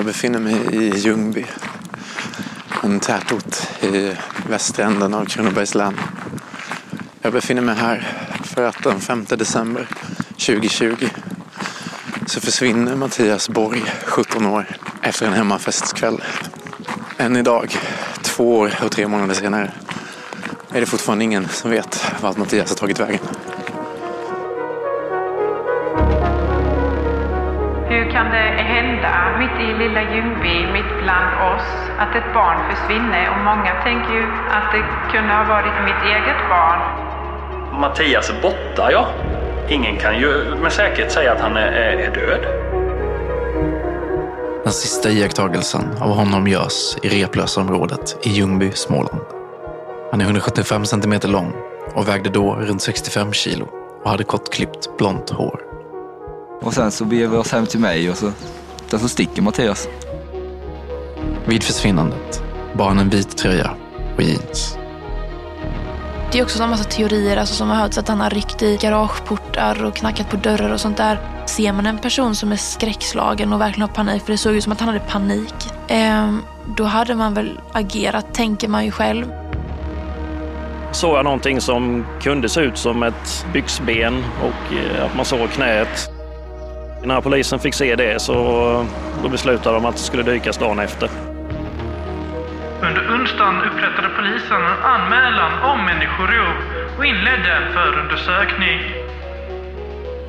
Jag befinner mig i Ljungby. En tätort i västra änden av Kronobergs län. Jag befinner mig här för att den 5 december 2020 så försvinner Mattias Borg, 17 år, efter en hemmafestkväll. Än idag, två år och tre månader senare, är det fortfarande ingen som vet vart Mattias har tagit vägen. Lilla Ljungby, mitt bland oss, att ett barn försvinner? Och många tänker ju att det kunde ha varit mitt eget barn. Mattias är borta, ja. Ingen kan ju med säkerhet säga att han är, är död. Den sista iakttagelsen av honom görs i Replösaområdet i Ljungby, Småland. Han är 175 centimeter lång och vägde då runt 65 kilo och hade kortklippt blont hår. Och sen så beger vi oss hem till mig och så, där så sticker Mattias. Vid försvinnandet bar han en vit tröja och jeans. Det är också en massa teorier alltså, som har hörts att han har ryckt i garageportar och knackat på dörrar och sånt där. Ser man en person som är skräckslagen och verkligen har panik, för det såg ut som att han hade panik, eh, då hade man väl agerat, tänker man ju själv. Såg jag någonting som kunde se ut som ett byxben och eh, att man såg knät. När polisen fick se det så då beslutade de att det skulle dykas dagen efter. Under onsdagen upprättade polisen en anmälan om människorov och inledde en förundersökning.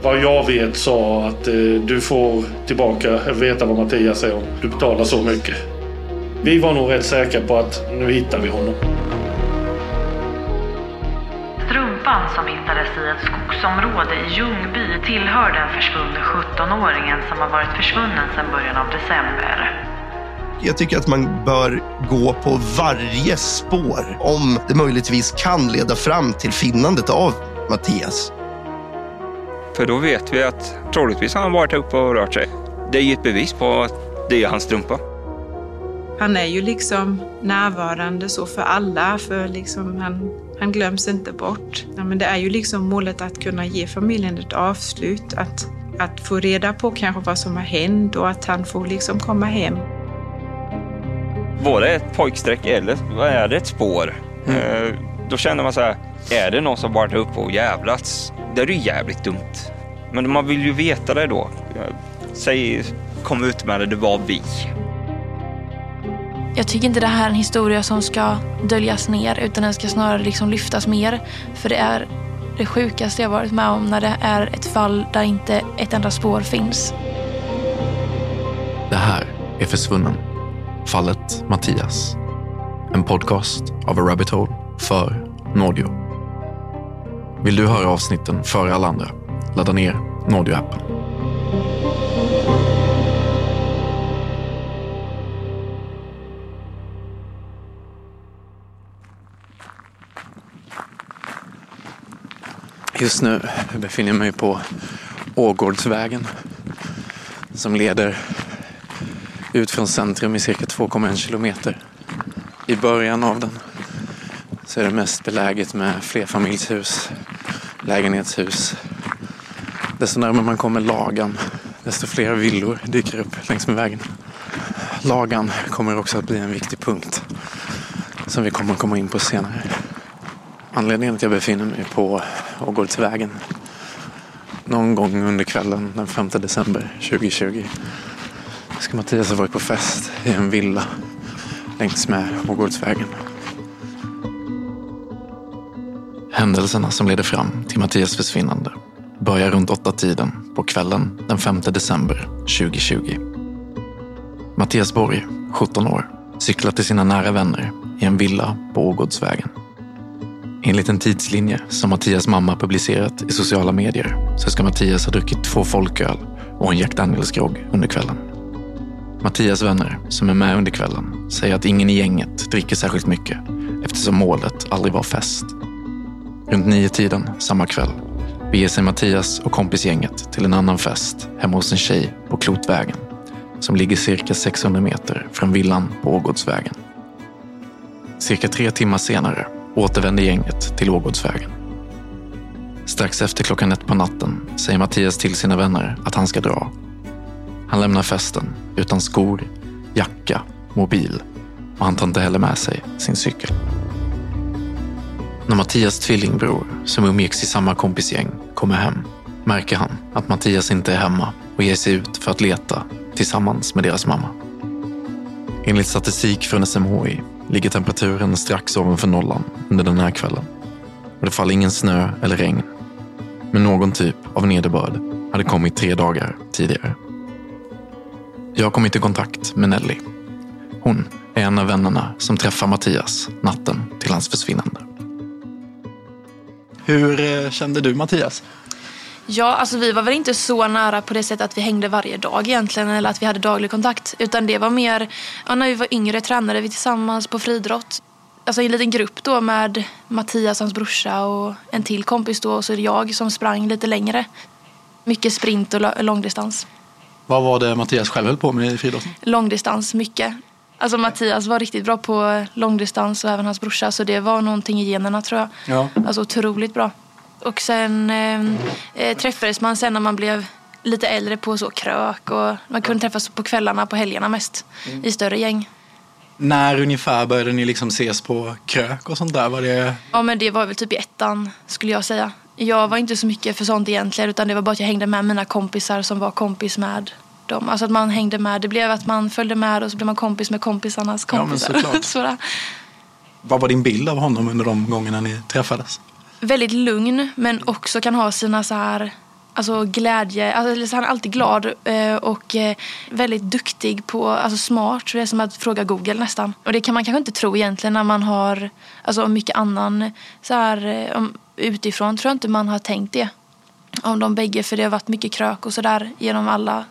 Vad jag vet sa att eh, du får tillbaka, veta vad Mattias säger om du betalar så mycket. Vi var nog rätt säkra på att nu hittar vi honom. Strumpan som hittades i ett skogsområde i Ljungby tillhör den försvunne 17-åringen som har varit försvunnen sedan början av december. Jag tycker att man bör gå på varje spår om det möjligtvis kan leda fram till finnandet av Mattias. För då vet vi att troligtvis har han varit uppe och rört sig. Det är ju ett bevis på att det är hans strumpa. Han är ju liksom närvarande så för alla, för liksom han, han glöms inte bort. Ja, men det är ju liksom målet att kunna ge familjen ett avslut, att, att få reda på kanske vad som har hänt och att han får liksom komma hem. Var det ett pojksträck eller vad är det ett spår? Mm. Eh, då känner man så här, är det någon som varit uppe och jävlats? Det är ju jävligt dumt. Men man vill ju veta det då. Säg, kom ut med det, det var vi. Jag tycker inte det här är en historia som ska döljas ner utan den ska snarare liksom lyftas mer. För det är det sjukaste jag varit med om när det är ett fall där inte ett enda spår finns. Det här är Försvunnen. Fallet Mattias. En podcast av A Rabbit Hole för Nordio. Vill du höra avsnitten före alla andra? Ladda ner Nordio-appen. Just nu befinner jag mig på Ågårdsvägen som leder ut från centrum i cirka 2,1 kilometer. I början av den så är det mest beläget med flerfamiljshus, lägenhetshus. Desto närmare man kommer Lagan, desto fler villor dyker upp längs med vägen. Lagan kommer också att bli en viktig punkt som vi kommer att komma in på senare. Anledningen till att jag befinner mig på Ågårdsvägen någon gång under kvällen den 5 december 2020 ska Mattias ha varit på fest i en villa längs med Ågårdsvägen. Händelserna som leder fram till Mattias försvinnande börjar runt åtta tiden på kvällen den 5 december 2020. Mattias Borg, 17 år, cyklar till sina nära vänner i en villa på Ågårdsvägen. Enligt en tidslinje som Mattias mamma publicerat i sociala medier så ska Mattias ha druckit två folköl och en Jack Daniels-grogg under kvällen. Mattias vänner, som är med under kvällen, säger att ingen i gänget dricker särskilt mycket eftersom målet aldrig var fest. Runt nio tiden samma kväll beger sig Mattias och kompisgänget till en annan fest hemma hos en tjej på Klotvägen som ligger cirka 600 meter från villan på Ågårdsvägen. Cirka tre timmar senare återvänder gänget till Ågårdsvägen. Strax efter klockan ett på natten säger Mattias till sina vänner att han ska dra. Han lämnar festen utan skor, jacka, mobil och han tar inte heller med sig sin cykel. När Mattias tvillingbror, som umgicks i samma kompisgäng, kommer hem märker han att Mattias inte är hemma och ger sig ut för att leta tillsammans med deras mamma. Enligt statistik från SMHI ligger temperaturen strax ovanför nollan under den här kvällen. Och det faller ingen snö eller regn. Men någon typ av nederbörd hade kommit tre dagar tidigare. Jag har kommit i kontakt med Nelly. Hon är en av vännerna som träffar Mattias natten till hans försvinnande. Hur eh, kände du Mattias? Ja, alltså vi var väl inte så nära på det sättet att vi hängde varje dag egentligen eller att vi hade daglig kontakt. Utan det var mer, ja, när vi var yngre tränade vi tillsammans på friidrott. Alltså i en liten grupp då med Mattias, hans brorsa och en till kompis då och så är det jag som sprang lite längre. Mycket sprint och långdistans. Vad var det Mattias själv höll på med i friidrotten? Långdistans, mycket. Alltså Mattias var riktigt bra på långdistans och även hans brorsa så det var någonting i generna tror jag. Ja. Alltså otroligt bra. Och sen eh, eh, träffades man sen när man blev lite äldre på så krök och man kunde träffas på kvällarna på helgerna mest Mm. i större gäng. När ungefär började ni liksom ses på krök och sånt där? Var det... Ja men det var väl typ i ettan skulle jag säga. Jag var inte så mycket för sånt egentligen utan det var bara att jag hängde med mina kompisar som var kompis med dem. Alltså att man hängde med. Det blev att man följde med och så blev man kompis med kompisarnas Ja, men kompisar. såklart. Vad var din bild av honom under de gångerna ni träffades? Väldigt lugn men också kan ha sina så här Alltså glädje, alltså han är alltid glad eh, och eh, väldigt duktig på, alltså smart. Det är som att fråga Google nästan. Och det kan man kanske inte tro egentligen när man har alltså mycket annan så här eh, utifrån tror jag inte man har tänkt det. Om de bägge för det har varit mycket krök och sådär genom alla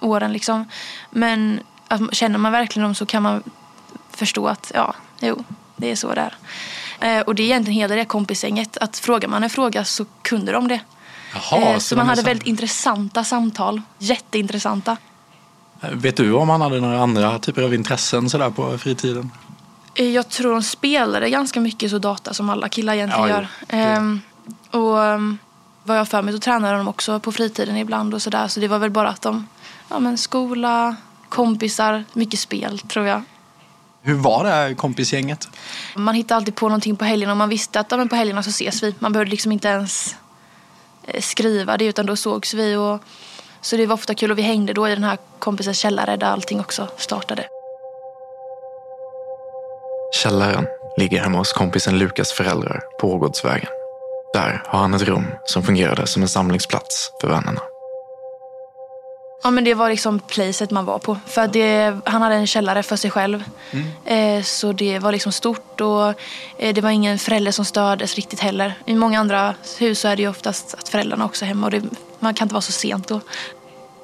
åren liksom. Men alltså, känner man verkligen dem så kan man förstå att ja, jo, det är så det är och det är egentligen hela det kompisgänget. Att frågar man en fråga så kunde de det. Jaha, Eh, så så man hade så- väldigt intressanta samtal. Jätteintressanta. Vet du om han hade några andra typer av intressen sådär på fritiden? Eh, Jag tror de spelade ganska mycket så data som alla killar egentligen Ja, gör. Ehm, och um, vad jag för mig så tränade de också på fritiden ibland och sådär. Så det var väl bara att de, ja men skola, kompisar, mycket spel tror jag. Hur var det här kompisgänget? Man hittade alltid på någonting på helgerna och man visste att ja, men på helgerna så ses vi. Man behövde liksom inte ens eh, skriva det utan då sågs vi. Och, så det var ofta kul och vi hängde då i den här kompisens källare där allting också startade. Källaren ligger hemma hos kompisen Lukas föräldrar på Ågårdsvägen. Där har han ett rum som fungerade som en samlingsplats för vännerna. Ja men det var liksom placet man var på. För det, han hade en källare för sig själv. Eh, så det var liksom stort och eh, det var ingen förälder som stördes riktigt heller. I många andra hus så är det ju oftast att föräldrarna också är hemma och det, man kan inte vara så sent då.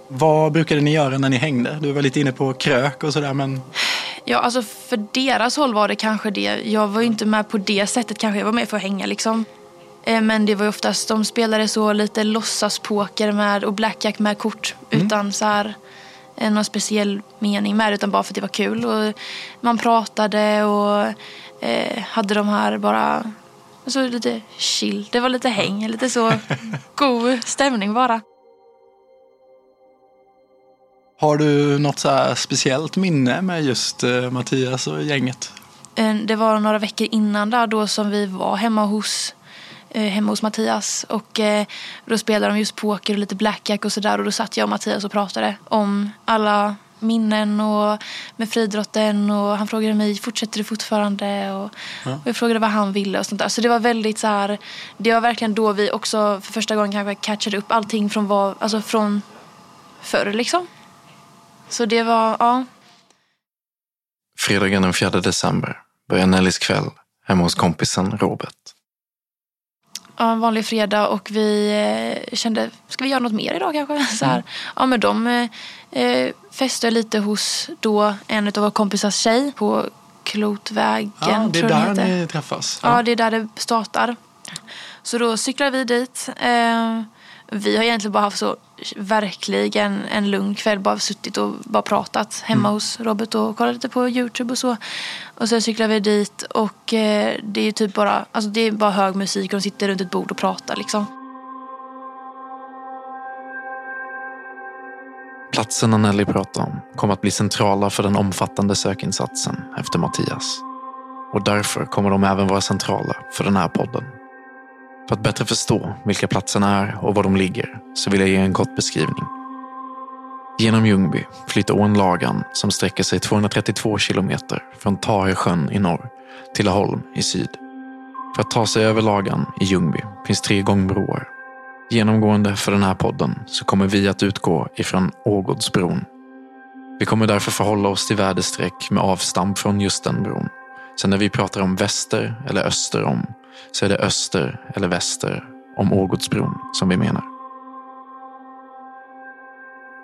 Vad brukade ni göra när ni hängde? Du var lite inne på krök och sådär men Ja, alltså för deras håll var det kanske det. Jag var ju inte med på det sättet kanske. Jag var med för att hänga liksom. Eh, Men det var ju oftast, de spelade så lite låtsaspoker med och blackjack med kort. Utan så här eh, någon speciell mening med det, utan bara för att det var kul. Och man pratade och eh, hade de här bara, alltså lite chill. Det var lite häng, lite så god stämning bara. har du något så speciellt minne med just eh, Mattias och gänget? Eh, Det var några veckor innan där då som vi var hemma hos, eh, hemma hos Mattias. Och eh, då spelade de just poker och lite blackjack och sådär. Och då satt jag och Mattias och pratade om alla minnen och med friidrotten och han frågade mig fortsätter du fortfarande och, Ja. och jag frågade vad han ville och sånt där. Så det var väldigt så här, det var verkligen då vi också för första gången kanske catchade upp allting från vad, alltså från förr liksom. Så det var, ja. Fredagen den 4 december börjar Nellys kväll hemma hos kompisen Robert. Ja, en vanlig fredag och vi eh, kände, ska vi göra något mer idag kanske? Så här. Ja, men de eh, eh, festade lite hos då en av våra kompisars tjej på Klotvägen. Ja, det är där ni träffas. Ja, det är där det startar. Så då cyklar vi dit. Eh, vi har egentligen bara haft så verkligen en lugn kväll. Bara suttit och bara pratat hemma Mm. hos Robert och kollat lite på Youtube och så. Och sen cyklar vi dit och eh, det är typ bara, alltså det är bara hög musik och de sitter runt ett bord och pratar liksom. Platserna Nelly pratar om kommer att bli centrala för den omfattande sökinsatsen efter Mattias. Och därför kommer de även vara centrala för den här podden. För att bättre förstå vilka platserna är och var de ligger så vill jag ge en kort beskrivning. Genom Ljungby flyter ån Lagan som sträcker sig 232 kilometer från Taresjön i norr till Laholm i syd. För att ta sig över Lagan i Ljungby finns tre gångbroar. Genomgående för den här podden så kommer vi att utgå ifrån Ågårdsbron. Vi kommer därför förhålla oss till väderstreck med avstamp från just den bron. Sen när vi pratar om väster eller öster om så är det öster eller väster om Ågårdsbron som vi menar.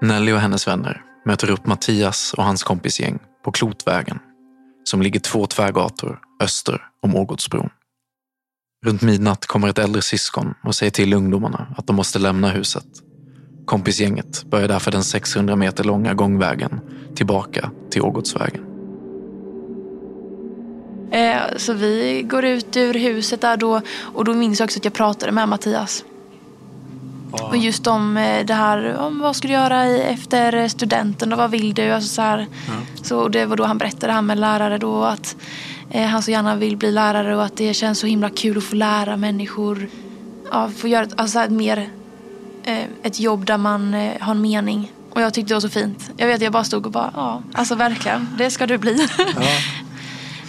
Nelly och hennes vänner möter upp Mattias och hans kompisgäng på Klotvägen som ligger två tvärgator öster om Ågårdsbron. Runt midnatt kommer ett äldre syskon och säger till ungdomarna att de måste lämna huset. Kompisgänget börjar därför den 600 meter långa gångvägen tillbaka till Ågårdsvägen. Eh, så vi går ut ur huset där då och då minns jag också att jag pratade med Mattias. Och just om eh, det här, om vad ska du göra efter studenten och vad vill du? Alltså så här, så och det var då han berättade det här med lärare då att eh, han så gärna vill bli lärare och att det känns så himla kul att få lära människor. Ja, få göra ett, alltså så här, mer ett jobb där man har en mening. Och jag tyckte det var så fint. Jag vet, jag bara stod och bara, ja, alltså verkligen, det ska du bli.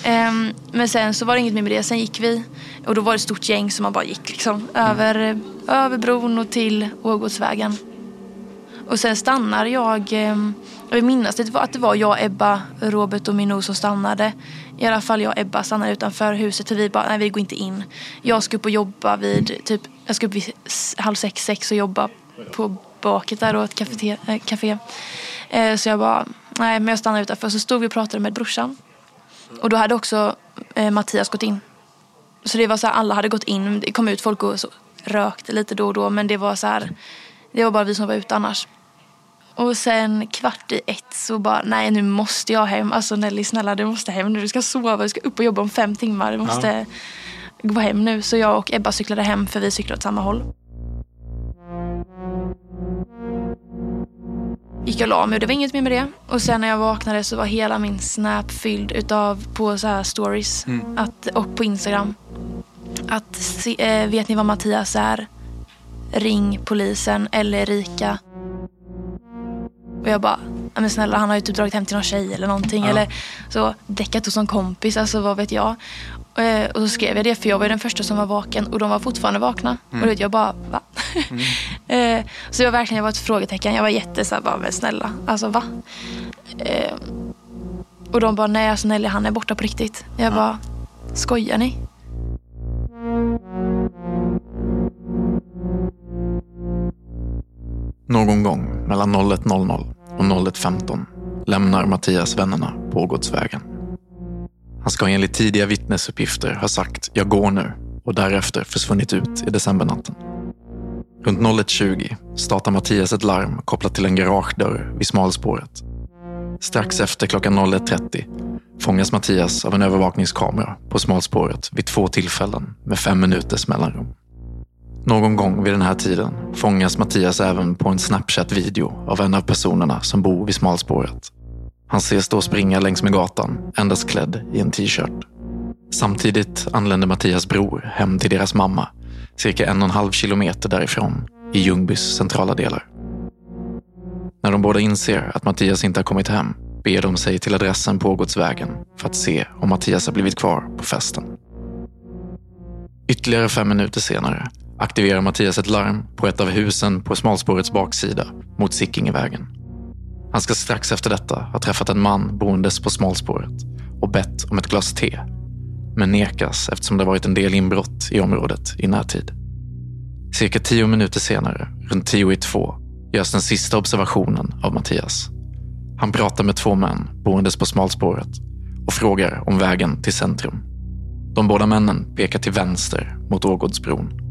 Um, men sen så var det inget mer med det. Sen gick vi och då var det ett stort gäng som man bara gick liksom över, eh, över bron och till Ågårdsvägen. Och sen stannar jag, um, jag vill minnas det var att det var jag, Ebba, Robert och Minou som stannade. I alla fall jag och Ebba stannade utanför huset för vi bara, nej vi går inte in. Jag ska upp och jobba vid, typ, jag ska upp vid halv sex, sex och jobba på baket där då, ett eh, café. Äh, café. Uh, så jag bara, nej men jag stannar utanför. Så stod vi och pratade med brorsan. Och då hade också eh, Mattias gått in. Så det var så här, alla hade gått in. Det kom ut folk och så rökte lite då och då. Men det var så här, det var bara vi som var ute annars. Och sen kvart i ett så bara, nej nu måste jag hem. Alltså Nelly snälla du måste hem nu. Du ska sova, du ska upp och jobba om fem timmar. Du måste gå hem nu. Så jag och Ebba cyklade hem för vi cyklade åt samma håll. Gick och la mig och det var inget mer med det. Och sen när jag vaknade så var hela min snap fylld utav på så här stories Mm. att, och på Instagram. Att se, eh, vet ni vad Mattias är? Ring polisen eller Erika. Och jag bara, "Ja, men snälla han har ju typ dragit hem till någon tjej eller någonting. Ja. Eller så däckat hos någon kompis, alltså vad vet jag. Eh, och så skrev jag det för jag var den första som var vaken och de var fortfarande vakna. Mm. Och vet, jag bara, va? Eh, så jag verkligen jag var ett frågetecken. Jag var jätte så här, bara, men snälla, alltså va? Eh, och de bara, nej alltså Nelly han är borta på riktigt. Jag bara, skojar ni? Någon gång mellan 01.00 och 01.15 lämnar Mattias vännerna på Ågårdsvägen. Han ska enligt tidiga vittnesuppgifter ha sagt “jag går nu” och därefter försvunnit ut i decembernatten. Runt 01.20 startar Mattias ett larm kopplat till en garagedörr vid smalspåret. Strax efter klockan 01.30 fångas Mattias av en övervakningskamera på smalspåret vid två tillfällen med fem minuters mellanrum. Någon gång vid den här tiden fångas Mattias även på en Snapchat-video av en av personerna som bor vid smalspåret. Han ses då springa längs med gatan, endast klädd i en t-shirt. Samtidigt anländer Mattias bror hem till deras mamma, cirka en och en halv kilometer därifrån, i Ljungbys centrala delar. När de båda inser att Mattias inte har kommit hem beger de sig till adressen på Ågårdsvägen för att se om Mattias har blivit kvar på festen. Ytterligare fem minuter senare aktiverar Mattias ett larm på ett av husen på smalspårets baksida mot Sickingevägen. Han ska strax efter detta ha träffat en man boendes på smalspåret och bett om ett glas te, men nekas eftersom det varit en del inbrott i området i närtid. Cirka tio minuter senare, runt tio i två, görs den sista observationen av Mattias. Han pratar med två män boendes på smalspåret och frågar om vägen till centrum. De båda männen pekar till vänster mot Ågårdsbron.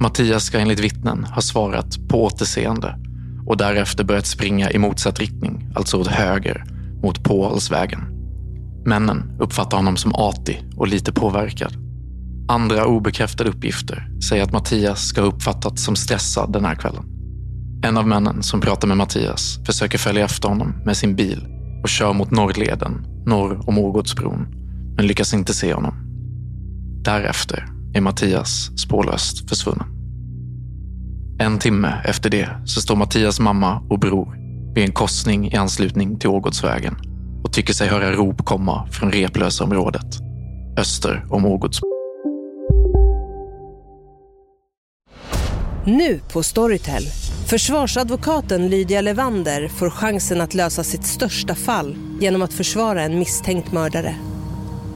Mattias ska enligt vittnen ha svarat på återseende och därefter börjat springa i motsatt riktning, alltså åt höger, mot Pålsvägen. Männen uppfattar honom som artig och lite påverkad. Andra obekräftade uppgifter säger att Mattias ska ha uppfattats som stressad den här kvällen. En av männen som pratar med Mattias försöker följa efter honom med sin bil och kör mot Norrleden, norr om Ågårdsbron, men lyckas inte se honom. Därefter är Mattias spårlöst försvunnen. En timme efter det så står Mattias mamma och bror vid en korsning i anslutning till Ågårdsvägen och tycker sig höra rop komma från Replösområdet, öster om Ågårds. Nu på Storytel. Försvarsadvokaten Lydia Levander får chansen att lösa sitt största fall genom att försvara en misstänkt mördare.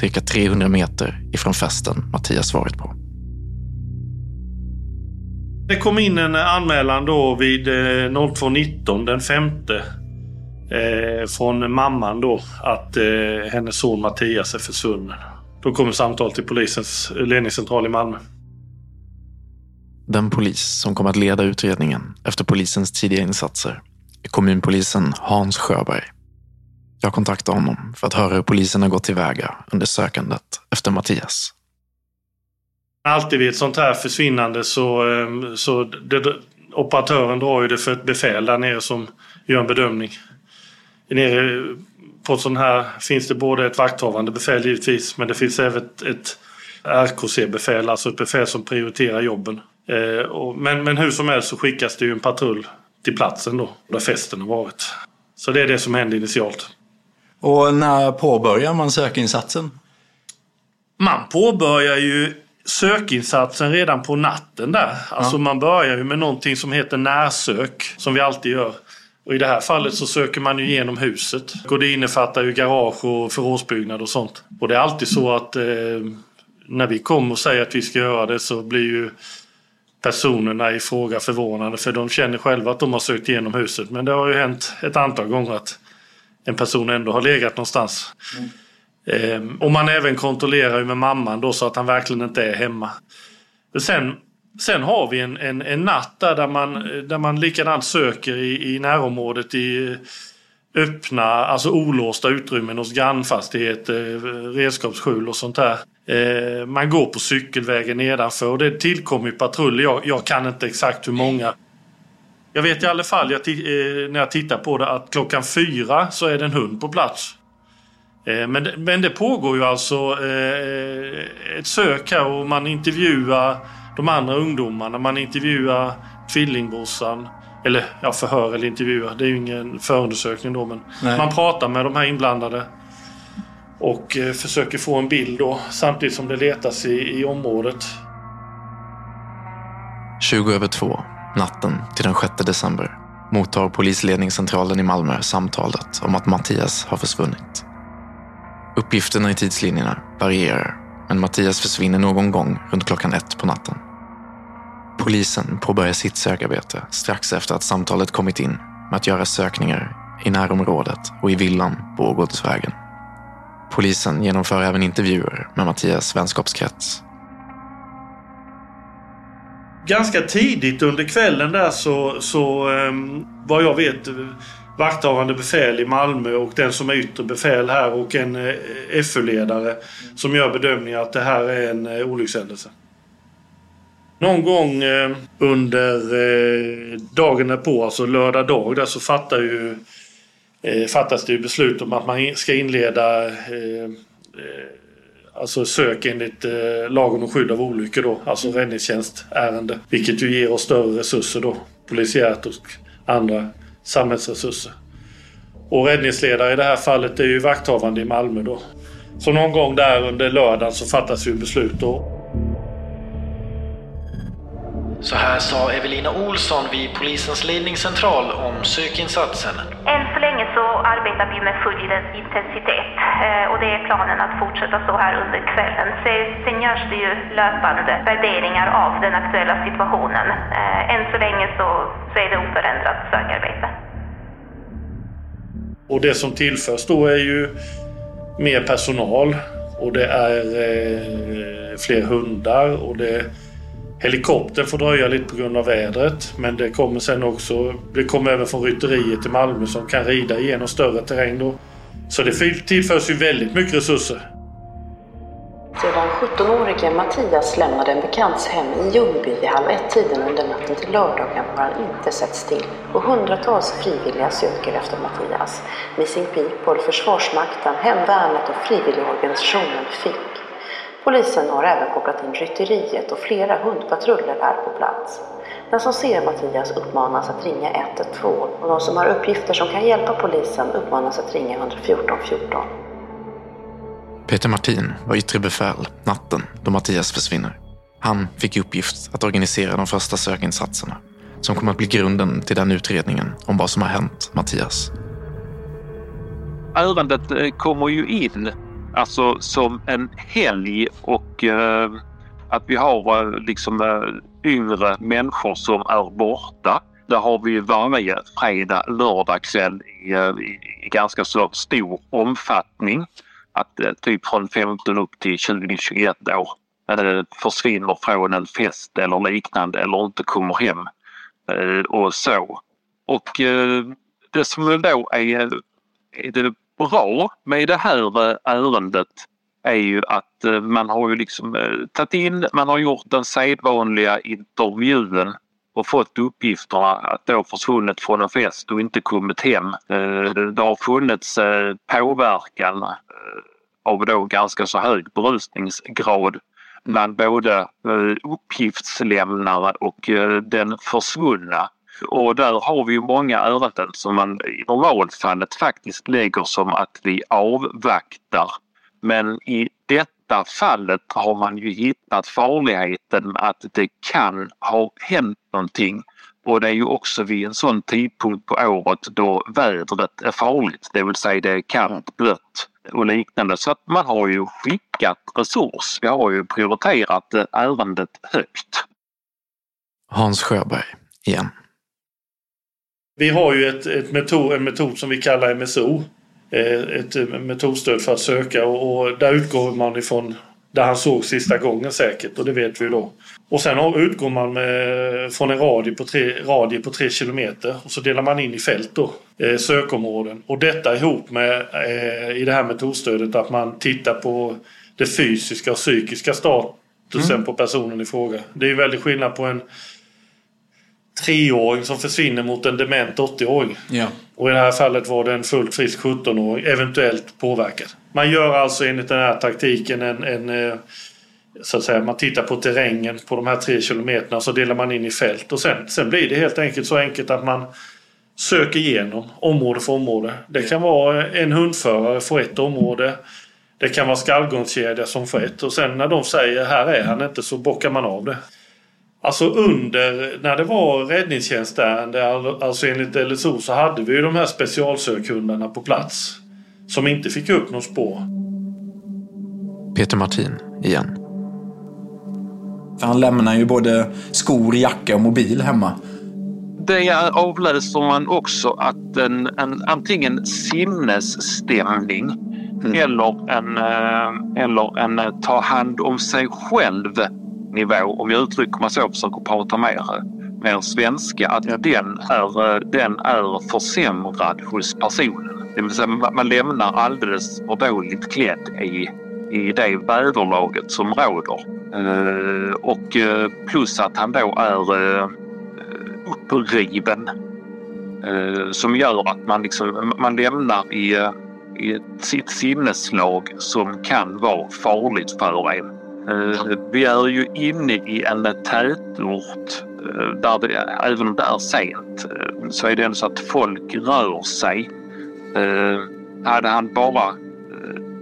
cirka 300 meter ifrån festen Mattias varit på. Det kom in en anmälan då vid 02.19 den femte eh, från mamman då att eh, hennes son Mattias är försvunnen. Då kommer samtal till polisens ledningscentral i Malmö. Den polis som kommer att leda utredningen efter polisens tidiga insatser är kommunpolisen Hans Sjöberg. Jag kontaktar honom för att höra hur polisen har gått tillväga under sökandet efter Mattias. Alltid vid ett sånt här försvinnande så, eh, så det, operatören drar ju det för ett befäl där nere som gör en bedömning. Nere på sån här finns det både ett vakthavande befäl givetvis men det finns även ett, ett RKC-befäl, alltså ett befäl som prioriterar jobben. Eh, och, men, men hur som helst så skickas det ju en patrull till platsen då, där festen har varit. Så det är det som händer initialt. Och när påbörjar man sökinsatsen? Man påbörjar ju sökinsatsen redan på natten där. Alltså Ja. man börjar ju med någonting som heter närsök, som vi alltid gör. Och i det här fallet så söker man ju igenom huset. Och det innefattar ju garage och förrådsbyggnad och sånt. Och det är alltid så att eh, när vi kommer och säger att vi ska göra det så blir ju personerna i fråga förvånade för de känner själva att de har sökt igenom huset. Men det har ju hänt ett antal gånger att en person ändå har legat någonstans. Ehm, och man även kontrollerar ju med mamman då så att han verkligen inte är hemma. Sen, sen har vi en, en, en natt där, där, man, där man likadant söker i, i närområdet i eh, öppna, alltså olåsta utrymmen hos grannfastigheter, eh, redskapsskjul och sånt där. Ehm, man går på cykelvägen nedanför och det tillkommer ju patruller. Jag, jag kan inte exakt hur många. Jag vet i alla fall jag eh, när jag tittar på det att klockan fyra så är det en hund på plats. Eh, Men, det- men det pågår ju alltså eh, ett sök här och man intervjuar de andra ungdomarna. Man intervjuar tvillingbrorsan. Eller ja, förhör eller intervjuar. Det är ju ingen förundersökning då. Men Nej. man pratar med de här inblandade. Och eh, försöker få en bild då. Samtidigt som det letas i, i området. 20 över två, natten till den 6 december, mottar polisledningscentralen i Malmö samtalet om att Mattias har försvunnit. Uppgifterna i tidslinjerna varierar, men Mattias försvinner någon gång runt klockan ett på natten. Polisen påbörjar sitt sökarbete strax efter att samtalet kommit in med att göra sökningar i närområdet och i villan på Ågårdsvägen. Polisen genomför även intervjuer med Mattias vänskapskrets. Ganska tidigt under kvällen där så, så ehm, vad jag vet vakthavande befäl i Malmö och den som är yttre befäl här och en eh, FU-ledare som gör bedömningen att det här är en eh, olyckshändelse. Någon gång eh, under eh, dagen därpå, alltså lördag dag, där så fattar ju, eh, fattas det ju beslut om att man ska inleda eh, eh alltså sök enligt eh, lagen om skydd av olyckor då, alltså räddningstjänstärende. Vilket ju ger oss större resurser då, polisiärt och andra samhällsresurser. Och räddningsledare i det här fallet är ju vakthavande i Malmö då. Så någon gång där under lördagen så fattas ju beslut då. Så här sa Evelina Olsson vid polisens ledningscentral om sökinsatsen. Än så arbetar vi med full intensitet eh, och det är planen att fortsätta så här under kvällen. Sen görs det ju löpande värderingar av den aktuella situationen. Eh, än så länge så, så är det oförändrat sökarbete. Och det som tillförs då är ju mer personal och det är eh, fler hundar och det Helikoptern får dröja lite på grund av vädret men det kommer sen också, det kommer även från rytteriet i Malmö som kan rida igenom större terräng då. Så det tillförs ju väldigt mycket resurser. Sedan 17-årige Mattias lämnade en bekants hem i Ljungby vid halv ett-tiden under natten till lördagen har han inte sett still och hundratals frivilliga söker efter Mattias. Missing People, Försvarsmakten, Hemvärnet och frivilligorganisationen FIP. Polisen har även kopplat in rytteriet och flera hundpatruller är på plats. Den som ser Mattias uppmanas att ringa 112 och de som har uppgifter som kan hjälpa polisen uppmanas att ringa 114 14. Peter Martin var yttre befäl natten då Mattias försvinner. Han fick i uppgift att organisera de första sökinsatserna som kommer att bli grunden till den utredningen om vad som har hänt Mattias. Ärendet eh, kommer ju in alltså som en helg och eh, att vi har eh, liksom eh, yngre människor som är borta. Där har vi varje fredag, lördagkväll i, eh, i, i ganska så stor omfattning. Att eh, typ från 15 upp till 20-21 år eh, försvinner från en fest eller liknande eller inte kommer hem och så. Och det som då är, är det bra med det här eh, ärendet är ju att eh, man har ju liksom eh, tagit in, man har gjort den sedvanliga intervjun och fått uppgifterna att det har försvunnit från en fest och inte kommit hem. Det har funnits påverkan av då ganska så hög berusningsgrad bland både uppgiftslämnare och den försvunna. Och där har vi ju många ärenden som man i normalfallet faktiskt lägger som att vi avvaktar. Men i detta fallet har man ju hittat farligheten att det kan ha hänt någonting. Och det är ju också vid en sån tidpunkt på året då vädret är farligt, det vill säga det är kallt, blött och liknande. Så att man har ju skickat resurs. Vi har ju prioriterat ärendet högt. Hans Sjöberg igen. Vi har ju ett, ett metod, en metod som vi kallar MSO. Eh, ett metodstöd för att söka och, och där utgår man ifrån där han såg sista gången säkert och det vet vi då. Och sen utgår man med, från en radie på, tre, radie på tre kilometer och så delar man in i fält då, eh, sökområden. Och detta ihop med eh, i det här metodstödet att man tittar på det fysiska och psykiska statusen mm. på personen i fråga. Det är ju väldigt skillnad på en treåring som försvinner mot en dement 80-åring. Ja. Och i det här fallet var det en fullt frisk 17-åring, eventuellt påverkad. Man gör alltså enligt den här taktiken en, en eh, så att säga, man tittar på terrängen på de här tre kilometerna så delar man in i fält och sen, sen blir det helt enkelt så enkelt att man söker igenom område för område. Det kan vara en hundförare för ett område. Det kan vara skallgångskedja som för ett och sen när de säger här är han inte så bockar man av det. Alltså under, när det var räddningstjänstärende, alltså enligt LSO så hade vi ju de här specialsökhundarna på plats. Som inte fick upp något spår. Peter Martin igen. För han lämnar ju både skor, jacka och mobil hemma. Det avläser man också att en, en antingen sinnesstämning eller en, eh, eller en eh, ta hand om sig själv nivå, om jag uttrycker mig så försöker prata mer, mer svenska, att den är, eh, den är försämrad hos personen. Det vill säga man lämnar alldeles för dåligt klädd i, i det väderlaget som råder. Och plus att han då är uppriven som gör att man, liksom, man lämnar i i sitt sinneslag som kan vara farligt för en. Eh, vi är ju inne i en tätort eh, där det, även om det är sent, eh, så är det ändå så att folk rör sig. Hade han bara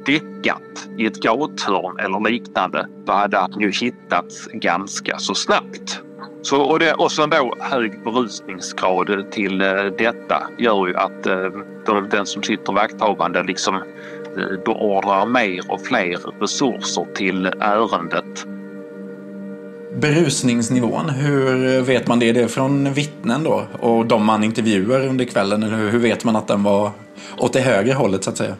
däckat i ett gathörn eller liknande, då hade han ju hittats ganska så snabbt. Så, och, det, och sen då hög berusningsgrad till detta gör ju att den som sitter vakthavande liksom beordrar mer och fler resurser till ärendet. Berusningsnivån, hur vet man det? Är det från vittnen då? Och de man intervjuar under kvällen? Eller hur vet man att den var åt det högre hållet så att säga?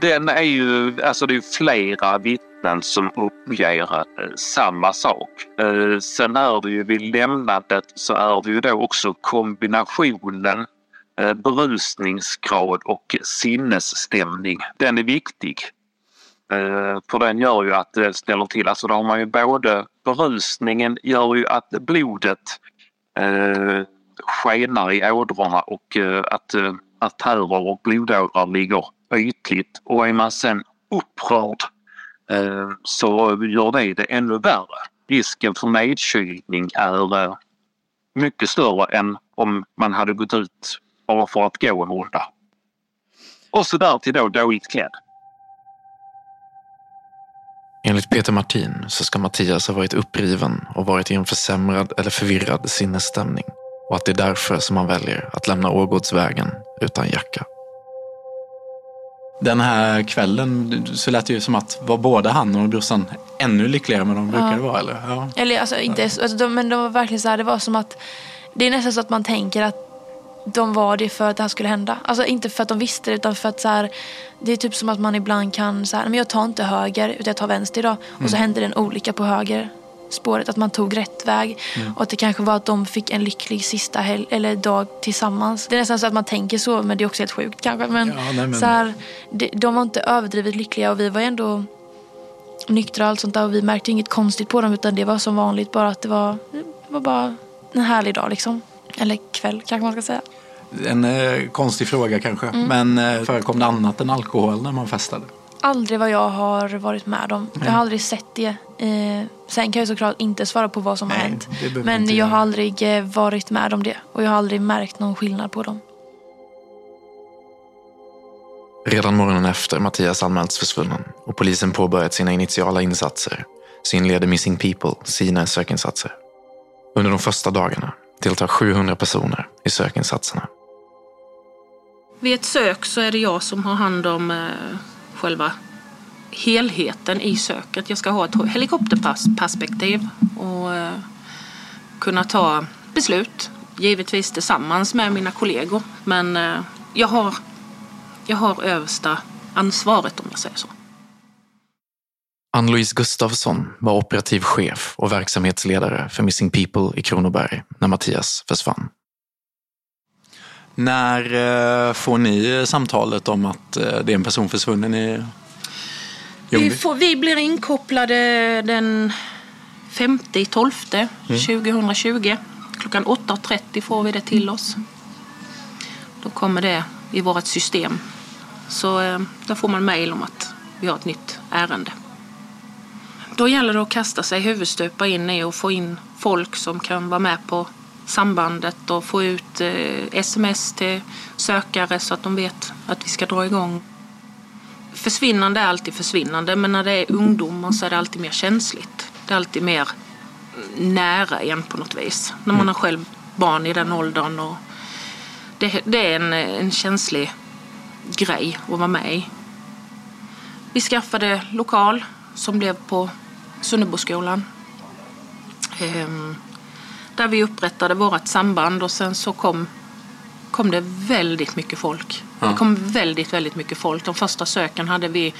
Den är ju, alltså det är flera vittnen som uppger eh, samma sak. Eh, sen är det ju vid lämnandet så är det ju då också kombinationen eh, Eh, berusningsgrad och sinnesstämning. Den är viktig. Eh, för den gör ju att det ställer till, alltså då har man ju både berusningen gör ju att blodet eh, skenar i ådrorna och att artärer och blodådror ligger ytligt och är man sen upprörd Eh, så gör det det ännu värre. Risken för nedkylning är eh, mycket större än om man hade gått ut bara för att gå en runda. Och så där till då dåligt klädd. Enligt Peter Martin så ska Mattias ha varit uppriven och varit i en försämrad eller förvirrad sinnesstämning och att det är därför som han väljer att lämna Årgårdsvägen utan jacka. Den här kvällen så lät det ju som att var både han och brorsan ännu lyckligare än de brukade vara. Eller, ja. eller alltså, inte, alltså, de, men de var verkligen så här, det var som att det är nästan så att man tänker att de var det för att det här skulle hända. Alltså inte för att de visste det utan för att så här, det är typ som att man ibland kan så här, men jag tar inte höger utan jag tar vänster idag. Mm. Och så mm. händer det en olycka på höger spåret, att man tog rätt väg. Mm. Och att det kanske var att de fick en lycklig sista helg eller dag tillsammans. Det är nästan så att man tänker så, men det är också helt sjukt kanske. Men, ja, nej, men... Så här, de, de var inte överdrivet lyckliga och vi var ändå nyktra och allt sånt där. Och vi märkte inget konstigt på dem utan det var som vanligt. Bara att det var, det var bara en härlig dag liksom. Eller kväll kanske man ska säga. En eh, konstig fråga kanske. Mm. Men eh, förekom det annat än alkohol när man festade? Aldrig vad jag har varit med om. Jag har aldrig sett det. Eh, sen kan jag såklart inte svara på vad som Nej, har hänt. Men jag har aldrig eh, varit med om det. Och jag har aldrig märkt någon skillnad på dem. Redan morgonen efter Mattias anmälts försvunnen och polisen påbörjat sina initiala insatser så inleder Missing People sina sökinsatser. Under de första dagarna deltar 700 personer i sökinsatserna. Vid ett sök så är det jag som har hand om eh, själva helheten i söket. Jag ska ha ett helikopterperspektiv och eh, kunna ta beslut. Givetvis tillsammans med mina kollegor. Men eh, jag har, jag har översta ansvaret om jag säger så. Ann-Louise Gustafsson var operativ chef och verksamhetsledare för Missing People i Kronoberg när Mattias försvann. När eh, får ni samtalet om att eh, det är en person försvunnen i Ljungby? Vi, får, vi blir inkopplade den 5 12 mm. 2020. Klockan 8.30 får vi det till oss. Då kommer det i vårt system. Så eh, då får man mejl om att vi har ett nytt ärende. Då gäller det att kasta sig huvudstupa in i och få in folk som kan vara med på sambandet och få ut eh, sms till sökare så att de vet att vi ska dra igång. Försvinnande är alltid försvinnande men när det är ungdomar så är det alltid mer känsligt. Det är alltid mer nära en på något vis. När man mm. har själv barn i den åldern. Och det, det är en, en känslig grej att vara med i. Vi skaffade lokal som blev på Sunneboskolan. Ehm, där vi upprättade vårt samband och sen så kom, kom det väldigt mycket folk. Ja. Det kom väldigt, väldigt mycket folk. De första söken hade vi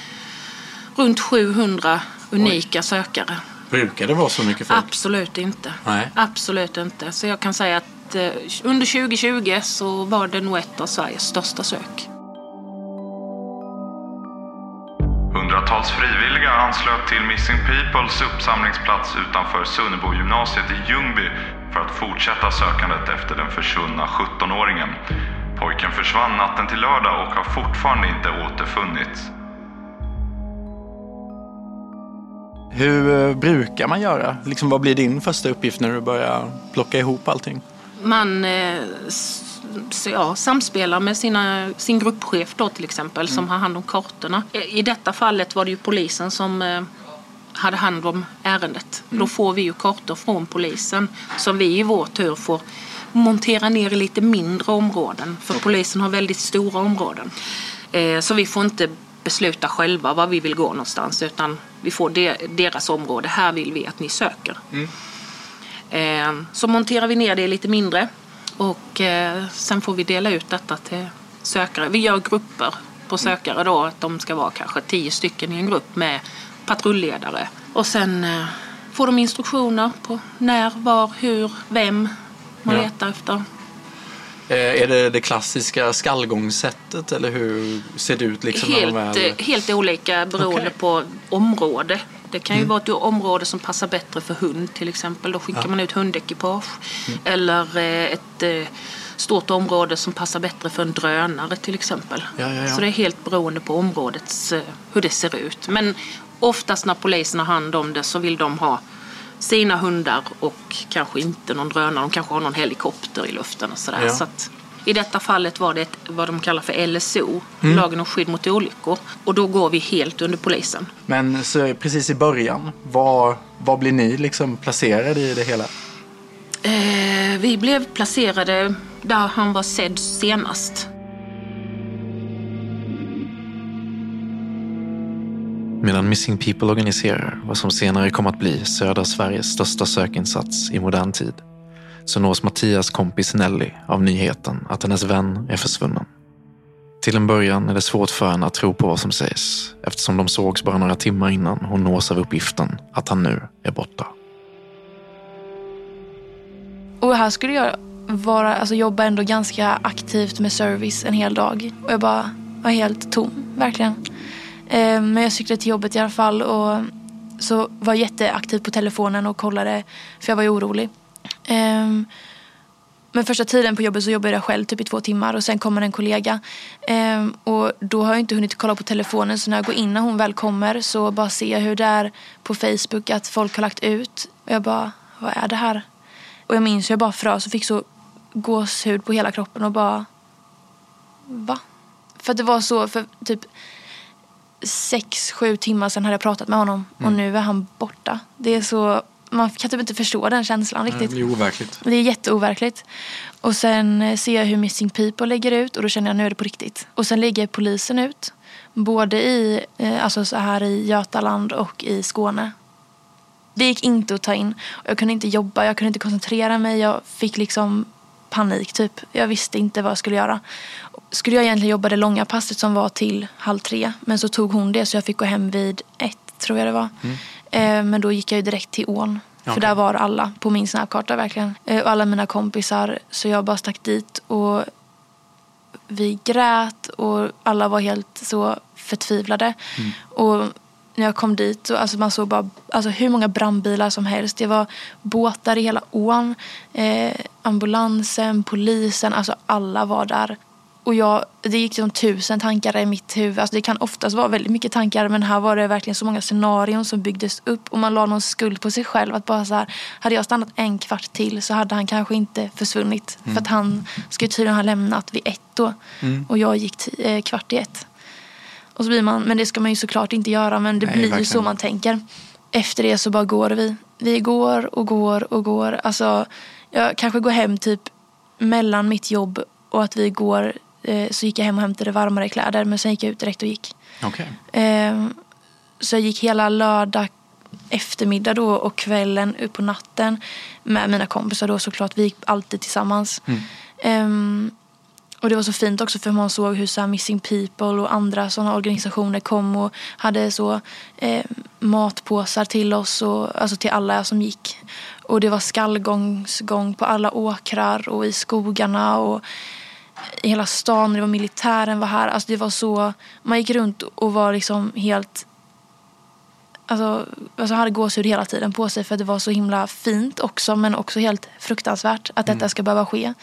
runt 700 unika sökare. Brukar det vara så mycket folk? Absolut inte. Nej. Absolut inte. Så jag kan säga att eh, under 2020 så var det nog ett av Sveriges största sök. Hundratals frivilliga anslöt till Missing Peoples uppsamlingsplats utanför Sunnebo gymnasiet i Ljungby för att fortsätta sökandet efter den försvunna 17-åringen. Pojken försvann natten till lördag och har fortfarande inte återfunnits. Hur eh, brukar man göra? Liksom, vad blir din första uppgift när du börjar plocka ihop allting? Man eh, ja, samspelar med sina, sin gruppchef då till exempel som har hand om kartorna. I detta fallet var det ju polisen som eh, hade hand om ärendet. Då får vi ju kartor från polisen som vi i vår tur får montera ner i lite mindre områden. För polisen har väldigt stora områden. Eh, Så vi får inte besluta själva var vi vill gå någonstans utan vi får de, deras område. Här vill vi att ni söker. Eh, Så monterar vi ner det lite mindre och eh, sen får vi dela ut detta till sökare. Vi gör grupper på sökare då, att de ska vara kanske tio stycken i en grupp med patrulledare. Och sen eh, får de instruktioner på när, var, hur, vem man Ja. letar efter. Eh, Är det det klassiska skallgångssättet eller hur ser det ut? Liksom, när de helt, eh, helt olika beroende Okej. på område. Det kan ju Mm. vara ett område som passar bättre för hund till exempel. Då skickar Ja. man ut hundekipage. Mm. Eller eh, ett eh, stort område som passar bättre för en drönare till exempel. Ja, ja. Så det är helt beroende på områdets, eh, hur det ser ut. Men oftast när polisen har hand om det så vill de ha sina hundar och kanske inte någon drönare. De kanske har någon helikopter i luften och sådär. Så att, I detta fallet var det ett, vad de kallar för LSO, Mm. lagen om skydd mot olyckor. Och då går vi helt under polisen. Men så precis i början, var, var blir ni liksom placerade i det hela? Eh, vi blev placerade där han var sedd senast. Medan Missing People organiserar vad som senare kom att bli södra Sveriges största sökinsats i modern tid så nås Mattias kompis Nelly av nyheten att hennes vän är försvunnen. Till en början är det svårt för henne att tro på vad som sägs eftersom de sågs bara några timmar innan hon nås av uppgiften att han nu är borta. Och här skulle jag vara, alltså jobba ändå ganska aktivt med service en hel dag. Och jag bara var helt tom, verkligen. Eh, men jag cyklade till jobbet i alla fall och så var jag jätteaktiv på telefonen och kollade, för jag var ju orolig. Ehm, Men första tiden på jobbet så jobbade jag själv typ i två timmar och sen kommer en kollega. Ehm, och då har jag inte hunnit kolla på telefonen så när jag går in när hon väl kommer så bara ser jag hur det är på Facebook att folk har lagt ut. Och jag bara, vad är det här? Och jag minns hur jag bara frös och fick så gåshud på hela kroppen och bara, va? För att det var så, för typ sex, sju timmar sedan hade jag pratat med honom och Mm. nu är han borta. Det är så, man kan typ inte förstå den känslan riktigt. Det blir overkligt. Det är jätteoverkligt. Och sen eh, ser jag hur Missing People lägger ut och då känner jag nu är det på riktigt. Och sen lägger polisen ut. Både i, eh, alltså så här i Götaland och i Skåne. Det gick inte att ta in. Jag kunde inte jobba, jag kunde inte koncentrera mig. Jag fick liksom panik typ. Jag visste inte vad jag skulle göra. Skulle jag egentligen jobba det långa passet som var till halv tre. Men så tog hon det så jag fick gå hem vid ett tror jag det var. Eh, Men då gick jag ju direkt till ån. För Okej. där var alla på min snapkarta verkligen. Eh, Och alla mina kompisar. Så jag bara stack dit och vi grät och alla var helt så förtvivlade. Och när jag kom dit så alltså man såg bara alltså hur många brandbilar som helst. Det var båtar i hela ån. Eh, ambulansen, polisen, alltså alla var där. Och jag, det gick som tusen tankar i mitt huvud. Alltså det kan oftast vara väldigt mycket tankar men här var det verkligen så många scenarion som byggdes upp och man la någon skuld på sig själv. Att bara så här, hade jag stannat en kvart till så hade han kanske inte försvunnit. Mm. För att han skulle tydligen ha lämnat vid ett då. Mm. Och jag gick eh, kvart i ett. Och så blir man, men det ska man ju såklart inte göra men det Nej, blir ju så man tänker. Efter det så bara går vi. Vi går och går och går. Alltså jag kanske går hem typ mellan mitt jobb och att vi går så gick jag hem och hämtade varmare kläder men sen gick jag ut direkt och gick. Okej. Eh, så jag gick hela lördag eftermiddag då och kvällen upp på natten med mina kompisar då såklart. Vi gick alltid tillsammans. Mm. Um, och det var så fint också för man såg hur så Missing People och andra sådana organisationer kom och hade så eh, matpåsar till oss, och, alltså till alla som gick. Och det var skallgångsgång på alla åkrar och i skogarna och i hela stan. Det var militären var här. Alltså det var så, man gick runt och var liksom helt Alltså, alltså hade gåshud hela tiden på sig för det var så himla fint också men också helt fruktansvärt att detta mm. ska behöva ske.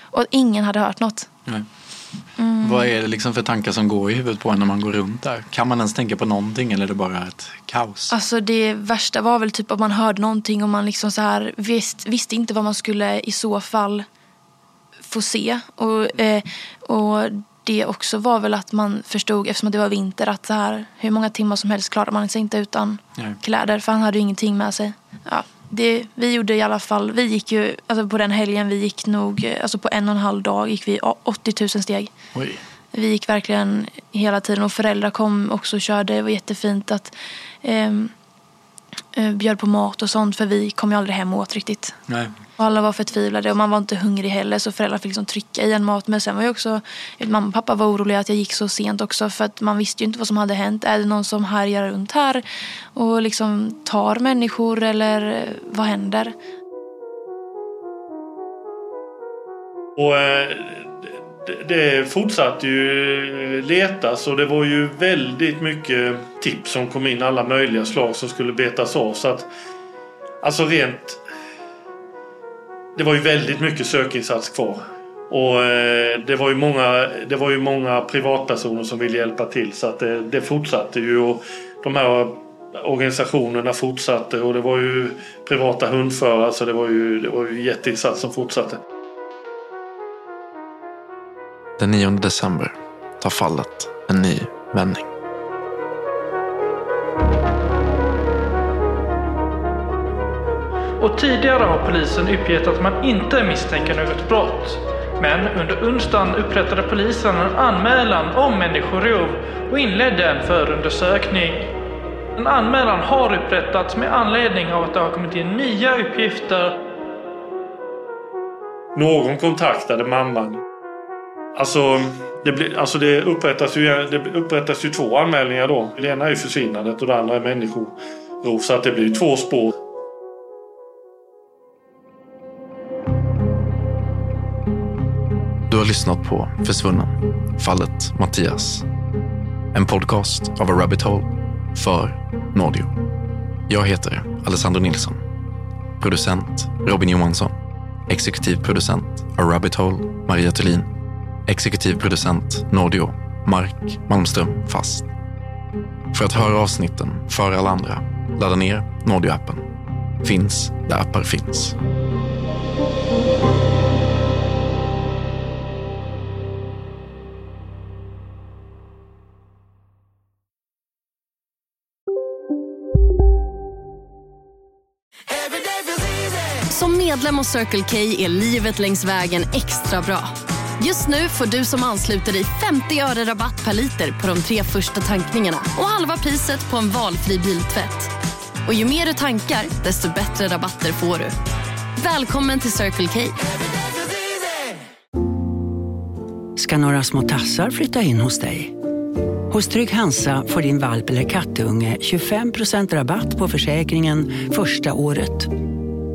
Och att ingen hade hört något. Mm. Vad är det liksom för tankar som går i huvudet på en när man går runt där? Kan man ens tänka på någonting eller är det bara ett kaos? Alltså det värsta var väl typ att man hörde någonting och man liksom så här visst, visste inte vad man skulle i så fall få se. Och, eh, och det också var väl att man förstod, eftersom det var vinter, att så här, hur många timmar som helst klarar man sig inte utan Nej. kläder. För han hade ju ingenting med sig. Ja, det, vi gjorde i alla fall, vi gick ju, alltså på den helgen, vi gick nog, alltså på en och en halv dag gick vi 80 000 steg. Oj. Vi gick verkligen hela tiden och föräldrar kom också och körde. Det var jättefint att eh, bjöd på mat och sånt för vi kom ju aldrig hem åt riktigt. Nej. Och alla var förtvivlade och man var inte hungrig heller så föräldrar fick liksom trycka i en mat. Men sen var ju också, mamma och pappa var oroliga att jag gick så sent också för att man visste ju inte vad som hade hänt. Är det någon som härjar runt här och liksom tar människor eller vad händer? Och eh, det fortsatte ju letas och det var ju väldigt mycket tips som kom in, alla möjliga slag som skulle betas av. Så att, alltså rent det var ju väldigt mycket sökinsats kvar. Och eh, det var ju många, det var ju många privatpersoner som ville hjälpa till så att det, det fortsatte ju. Och de här organisationerna fortsatte och det var ju privata hundförare så det var ju, det var ju jätteinsats som fortsatte. Den 9 december tar fallet en ny vändning. och tidigare har polisen uppgett att man inte misstänker något brott. Men under onsdagen upprättade polisen en anmälan om människorov och inledde en förundersökning. En anmälan har upprättats med anledning av att det har kommit in nya uppgifter. Någon kontaktade mamman. Alltså, det, blir, alltså det, upprättas ju, det upprättas ju två anmälningar då. Det ena är försvinnandet och det andra är människorov. Så att det blir två spår. Du har lyssnat på Försvunnen, fallet Mattias. En podcast av A Rabbit Hole för Nordio. Jag heter Alessandro Nilsson. Producent Robin Johansson. Exekutiv producent A Rabbit Hole Maria Thulin. Exekutiv producent Nordio Mark Malmström Fast. För att höra avsnitten före alla andra, ladda ner Nordio-appen. Finns där appar finns. Som medlem hos Circle K är livet längs vägen extra bra. Just nu får du som ansluter dig 50 öre rabatt per liter på de tre första tankningarna och halva priset på en valfri biltvätt. Och ju mer du tankar, desto bättre rabatter får du. Välkommen till Circle K. Ska några små tassar flytta in hos dig? Hos Trygg Hansa får din valp eller kattunge 25% rabatt på försäkringen första året.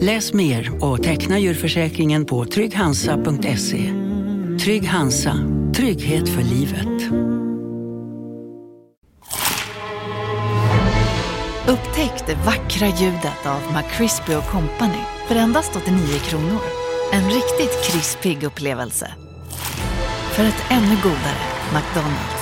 Läs mer och teckna djurförsäkringen på trygghansa.se. Trygg Hansa, trygghet för livet. Upptäck det vackra ljudet av McCrispy Company för endast 89 kronor. En riktigt krispig upplevelse. För ett ännu godare McDonalds.